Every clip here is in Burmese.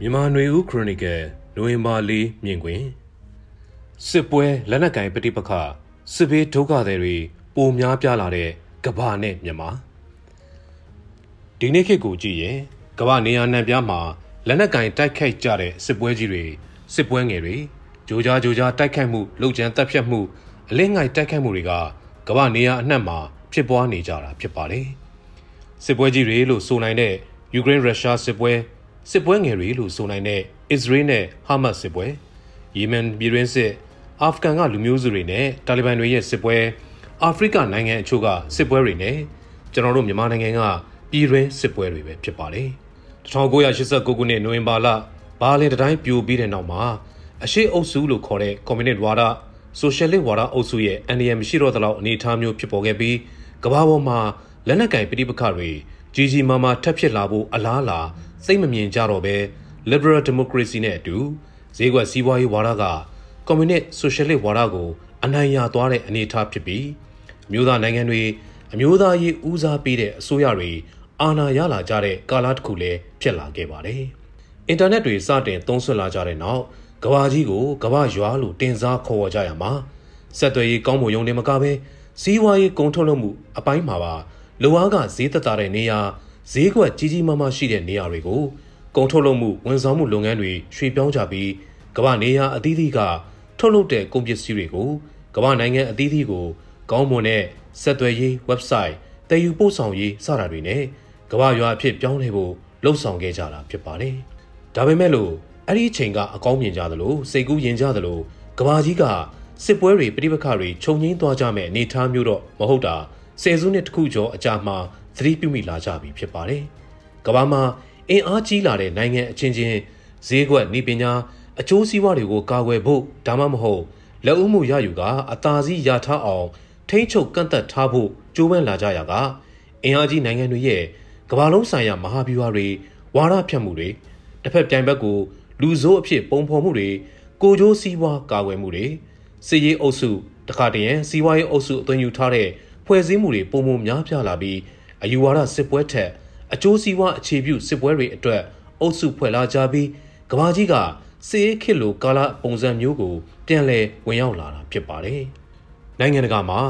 မြန်မာຫນွေဦးခရိုနီကယ်နိုဝင်ဘာ၄မြင်ကွင်စစ်ပွဲလက်နက်ကင်ပဋိပက္ခစစ်ဘေးဒုက္ခသည်တွေပိုများပြားလာတဲ့ကဘာနဲ့မြန်မာဒီနေ့ခေတ်ကိုကြည့်ရင်ကဘာနေရာနှံပြားမှာလက်နက်ကင်တိုက်ခိုက်ကြတဲ့စစ်ပွဲကြီးတွေစစ်ပွဲငယ်တွေဂျိုကြားဂျိုကြားတိုက်ခိုက်မှုလုံခြံတပ်ဖြတ်မှုအလင်းငိုင်တိုက်ခိုက်မှုတွေကကဘာနေရာအနှံ့မှာဖြစ်ပွားနေကြတာဖြစ်ပါတယ်စစ်ပွဲကြီးတွေလို့ဆိုနိုင်တဲ့ယူကရိန်းရုရှားစစ်ပွဲ စစ်ပွဲငယ်တွေလို့ဆိုနိုင်တဲ့အစ္စရေးနဲ့ဟာမတ်စစ်ပွဲယီမန်ပြည်တွင်းစစ်အာဖဂန်ကလူမျိုးစုတွေနဲ့တာလီဘန်တွေရဲ့စစ်ပွဲအာဖရိကနိုင်ငံအချို့ကစစ်ပွဲတွေနဲ့ကျွန်တော်တို့မြန်မာနိုင်ငံကပြည်တွင်းစစ်ပွဲတွေပဲဖြစ်ပါတယ်1989ခုနှစ်နိုဝင်ဘာလဘာလင်တိုင်းပြိုပြီးတဲ့နောက်မှာအရှိအုပ်စုလို့ခေါ်တဲ့ကွန်မြူနစ်ဝါဒဆိုရှယ်လစ်ဝါဒအုပ်စုရဲ့အန်ဒီယမ်မရှိတော့တဲ့လောက်အနေအထားမျိုးဖြစ်ပေါ်ခဲ့ပြီးကမ္ဘာပေါ်မှာလက်နက်ကင်ပဋိပက္ခတွေကြီးကြီးမားမားထပ်ဖြစ်လာဖို့အလားအလာ စိတ်မမြင်ကြတော့ပဲ liberal democracy နဲ့အတူဈေးကွက်စီးပွားရေးဝါဒကကွန်မြူနစ်ဆိုရှယ်လစ်ဝါဒကိုအနိုင်ရသွားတဲ့အနေအထားဖြစ်ပြီးအမျိုးသားနိုင်ငံတွေအမျိုးသားရေးဦးစားပေးတဲ့အစိုးရတွေအာဏာရလာကြတဲ့ကာလတစ်ခုလည်းဖြစ်လာခဲ့ပါတယ်။အင်တာနက်တွေစတင်သုံးစွဲလာကြတဲ့နောက်ကဘာကြီးကိုကဘာရွာလို့တင်စားခေါ်ဝေါ်ကြရမှာဆက်သွယ်ရေးကောင်းမွန်ရုံနဲ့မကဘဲစီးပွားရေးကုန်ထုတ်လုပ်မှုအပိုင်းမှာပါလိုအားကဈေးသက်သာတဲ့နေရာ ဈေးကွက်ကြီးကြီးမားမားရှိတဲ့နေရာတွေကိုကုန်ထုတ်လုပ်မှုဝန်ဆောင်မှုလုပ်ငန်းတွေရွှေ့ပြောင်းကြပြီးကမ္ဘာနေရာအသီးသီးကထုတ်လုပ်တဲ့ကုန်ပစ္စည်းတွေကိုကမ္ဘာနိုင်ငံအသီးသီးကိုကောင်းမွန်တဲ့ဆက်သွယ်ရေး website တည်ယူပို့ဆောင်ရေးစတာတွေနဲ့ကမ္ဘာရွာအဖြစ်ပြောင်းလဲဖို့လှုံ့ဆော်ခဲ့ကြတာဖြစ်ပါတယ်။ဒါပေမဲ့လို့အဲ့ဒီအချိန်ကအကောင်းမြင်ကြသလိုစိတ်ကူးယဉ်ကြသလိုကဘာကြီးကစစ်ပွဲတွေပြိပခါတွေခြုံငင်းသွားကြမဲ့အနေထားမျိုးတော့မဟုတ်တာဆယ်စုနှစ်တခုကျော်အကြာမှာ သတိပြုမိလာကြပြီဖြစ်ပါတယ်။ကဘာမှာအင်အားကြီးလာတဲ့နိုင်ငံအချင်းချင်းဈေးကွက်နေပညာအကျိုးစီးပွားတွေကိုကာကွယ်ဖို့ဒါမှမဟုတ်လက်ဦးမှုရယူကအသာစီးရထားအောင်ထိမ့်ချုပ်ကန့်သက်ထားဖို့ကြိုးပမ်းလာကြရကအင်အားကြီးနိုင်ငံတွေရဲ့ကမ္ဘာလုံးဆိုင်ရာမဟာဗျူဟာတွေဝါဒဖြတ်မှုတွေတစ်ဖက်ပြိုင်ဘက်ကိုလူဆိုးအဖြစ်ပုံဖော်မှုတွေကိုကြိုးစည်းဝါးကာကွယ်မှုတွေစစ်ရေးအုပ်စုတခါတည်းရန်စီးပွားရေးအုပ်စုအသွင်ယူထားတဲ့ဖွဲ့စည်းမှုတွေပုံမများပြားလာပြီး အယူဝါဒစစ်ပွဲထက်အကျိုးစီးပွားအခြေပြုစစ်ပွဲတွေအတွက်အုပ်စုဖွဲ့လာကြပြီးကဘာကြီးကစစ်ရေးခေတ်လိုကာလပုံစံမျိုးကိုပြန်လည်ဝင်ရောက်လာတာဖြစ်ပါတယ်။နိုင်ငံတကာမှာ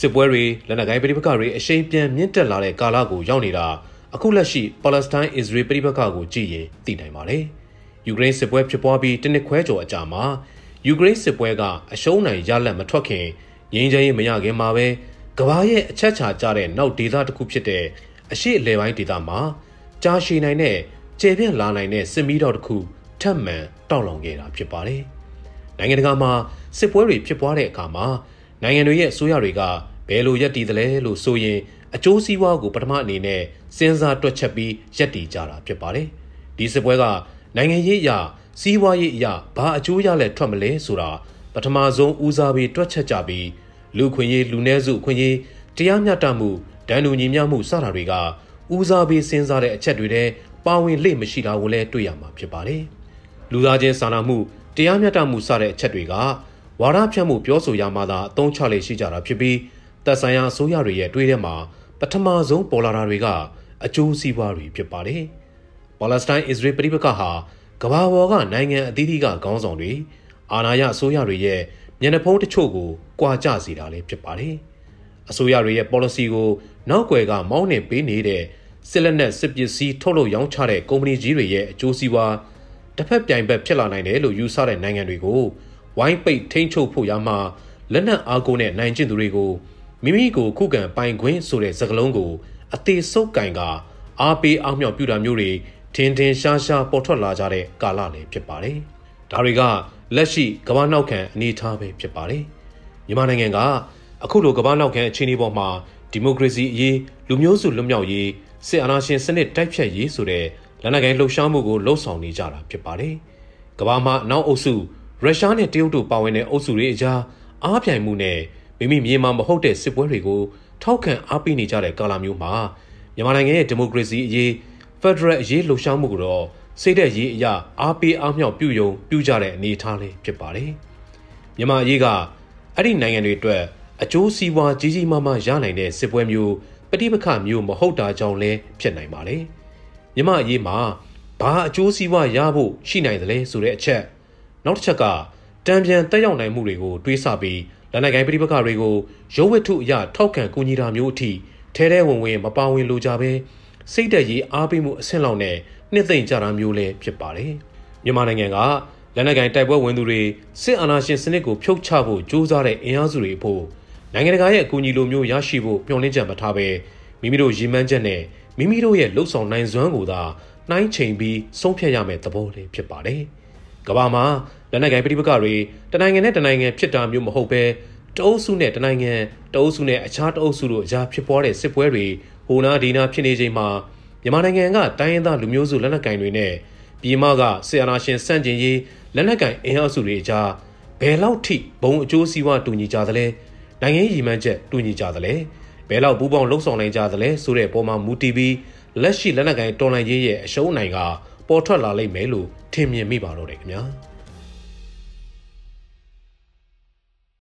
စစ်ပွဲတွေလက်နက်ကိုင်ပဋိပက္ခတွေအရှိန်ပြန်မြင့်တက်လာတဲ့ကာလကိုရောက်နေတာအခုလက်ရှိပါလက်စတိုင်းအစ္စရေးပဋိပက္ခကိုကြည့်ရင်သိနိုင်ပါတယ်။ယူကရိန်းစစ်ပွဲဖြစ်ပွားပြီးတနစ်ခွဲကျော်အကြာမှာယူကရိန်းစစ်ပွဲကအရှုံးနိုင်ရလက်မထွက်ခင်ငြိမ်းချမ်းရေးမရခင်မှာပဲ ကဘာရဲ့အချက်ချာကြတဲ့နောက်ဒေသတစ်ခုဖြစ်တဲ့အရှိအလဲပိုင်းဒေသမှာကြာရှည်နိုင်တဲ့ကျေပြန့်လာနိုင်တဲ့စစ်မီးတော်တစ်ခုထပ်မံတောက်လောင်ခဲ့တာဖြစ်ပါတယ်။နိုင်ငံတကာမှာစစ်ပွဲတွေဖြစ်ပွားတဲ့အခါမှာနိုင်ငံတွေရဲ့အစိုးရတွေကဘယ်လိုရက်တည်သလဲလို့ဆိုရင်အကျိုးစီးပွားကိုပထမအနေနဲ့စဉ်းစားတွက်ချက်ပြီးရက်တည်ကြတာဖြစ်ပါတယ်။ဒီစစ်ပွဲကနိုင်ငံရေးအရာစီးပွားရေးအရာဘာအကျိုးရလဲထွက်မလဲဆိုတာပထမဆုံးဦးစားပေးတွက်ချက်ကြပြီး လူခွင့်ရေးလူနည်းစုခွင့်ရေးတရားမျှတမှုဒဏ်တူညီမျှမှုစတာတွေကဦးစားပေးစဉ်းစားတဲ့အချက်တွေထဲပါဝင်လေ့မရှိတာကိုလည်းတွေ့ရမှာဖြစ်ပါတယ်။လူသားချင်းစာနာမှုတရားမျှတမှုစတဲ့အချက်တွေကဝါဒဖြန့်မှုပြောဆိုရမှသာအသုံးချလေရှိကြတာဖြစ်ပြီးသက်ဆိုင်ရာအစိုးရတွေရဲ့တွေးထဲမှာပထမဆုံးပေါ်လာတာတွေကအကျိုးစီးပွားတွေဖြစ်ပါတယ်။ပါလက်စတိုင်းအစ္စရေးပြည်ပခဟာကမ္ဘာပေါ်ကနိုင်ငံအသီးသီးကခေါင်းဆောင်တွေအာဏာရအစိုးရတွေရဲ့ မျက်နှာဖုံးတချို့ကိုကွာကျစေတာလည်းဖြစ်ပါတယ်။အစိုးရတွေရဲ့ policy ကိုနောက်ွယ်ကမောင်းနှင်ပေးနေတဲ့စစ်လက်နက်စစ်ပစ္စည်းထုတ်လုပ်ရောင်းချတဲ့ကုမ္ပဏီကြီးတွေရဲ့အကျိုးစီးပွားတစ်ဖက်ပြိုင်ဘက်ဖြစ်လာနိုင်တယ်လို့ယူဆတဲ့နိုင်ငံတွေကိုဝိုင်းပိတ်ထိန်းချုပ်ဖို့ရမှာလက်နက်အားကိုးနဲ့နိုင်ကျင့်သူတွေကိုမိမိကိုခုခံပိုင်ခွင့်ဆိုတဲ့စကားလုံးကိုအသေးဆုပ်ကင်ကအားပေးအားမြောက်ပြုတာမျိုးတွေထင်ထင်ရှားရှားပေါ်ထွက်လာကြတဲ့ကာလလည်းဖြစ်ပါတယ်။ဒါတွေက လက်ရှိကမ္ဘာနောက်ခံအနေအထားပဲဖြစ်ပါတယ်။မြန်မာနိုင်ငံကအခုလိုကမ္ဘာနောက်ခံအခြေအနေပေါ်မှာဒီမိုကရေစီအရေးလူမျိုးစုလွတ်မြောက်ရေးစစ်အာဏာရှင်စနစ်တိုက်ဖြတ်ရေးဆိုတဲ့လက်နက်ကိုင်လှုပ်ရှားမှုကိုလှုံ့ဆော်နေကြတာဖြစ်ပါတယ်။ကမ္ဘာမှာနောက်အုပ်စုရုရှားနဲ့တရုတ်တို့ပါဝင်တဲ့အုပ်စုတွေအကြားအားပြိုင်မှုနဲ့မိမိမြေမှာမဟုတ်တဲ့စစ်ပွဲတွေကိုထောက်ခံအားပေးနေကြတဲ့ကာလမျိုးမှာမြန်မာနိုင်ငံရဲ့ဒီမိုကရေစီအရေးဖက်ဒရယ်အရေးလှုပ်ရှားမှုကိုတော့ စိတ်သက်ရေးအရာအားပေးအားမြောက်ပြုယုံပြုကြတဲ့အနေအထားလေးဖြစ်ပါတယ်။မြန်မာအရေးကအဲ့ဒီနိုင်ငံတွေအတွက်အကျိုးစီးပွားကြီးကြီးမားမားရနိုင်တဲ့စစ်ပွဲမျိုးပဋိပက္ခမျိုးမဟုတ်တာကြောင့်လည်းဖြစ်နိုင်ပါလေ။မြမအရေးမှာဘာအကျိုးစီးပွားရဖို့ရှိနိုင်တယ်လဲဆိုတဲ့အချက်နောက်တစ်ချက်ကတံပြန်တက်ရောက်နိုင်မှုတွေကိုတွေးဆပြီးလက်နက်ကိုင်ပြိပခတွေကိုရုပ်ဝတ္ထုအရထောက်ခံကူညီတာမျိုးအထိထဲထဲဝင်ဝင်မပါဝင်လိုကြဘဲစိတ်သက်ရေးအားပေးမှုအဆင့်လောက်နဲ့ နှစ်သိမ့်ကြတာမျိုးလည်းဖြစ်ပါတယ်မြန်မာနိုင်ငံကလက်နက်ကိုင်တိုက်ပွဲဝင်သူတွေစစ်အာဏာရှင်စနစ်ကိုဖျုတ်ချဖို့ကြိုးစားတဲ့အင်အားစုတွေအဖို့နိုင်ငံတကာရဲ့အကူအညီလိုမျိုးရရှိဖို့မျှော်လင့်ချက်မထားဘဲမိမိတို့ရည်မှန်းချက်နဲ့မိမိတို့ရဲ့လှုပ်ဆောင်နိုင်စွမ်းကိုသာနှိုင်းချိန်ပြီးဆုံးဖြတ်ရမယ့်သဘောလေးဖြစ်ပါတယ်။ကမ္ဘာမှာလက်နက်ကိုင်ပြည်ပကတွေတနိုင်ငံနဲ့တနိုင်ငံဖြစ်တာမျိုးမဟုတ်ဘဲတအုပ်စုနဲ့တနိုင်ငံတအုပ်စုနဲ့အခြားတအုပ်စုတို့အကြားဖြစ်ပွားတဲ့စစ်ပွဲတွေဟိုနာဒီနာဖြစ်နေချိန်မှာ မြန်မာနိုင်ငံကတိုင်းရင်းသားလူမျိုးစုလက်နက်ကင်တွေနဲ့ပြည်မကဆီယနာရှင်စန့်ကျင်ရေးလက်နက်ကင်အင်အားစုတွေအကြားဘယ်လောက်ထိဘုံအကျိုးစီးပွားတူညီကြသလဲနိုင်ငံရည်မှန်းချက်တူညီကြသလဲဘယ်လောက်ပူးပေါင်းလှုပ်ဆောင်နိုင်ကြသလဲဆိုတဲ့ပုံမှာမူတည်ပြီးလက်ရှိလက်နက်ကင်တော်လှန်ရေးရဲ့အရှုံးနိုင်ကပေါ်ထွက်လာလိမ့်မယ်လို့ထင်မြင်မိပါတော့တယ်ခင်ဗျာ။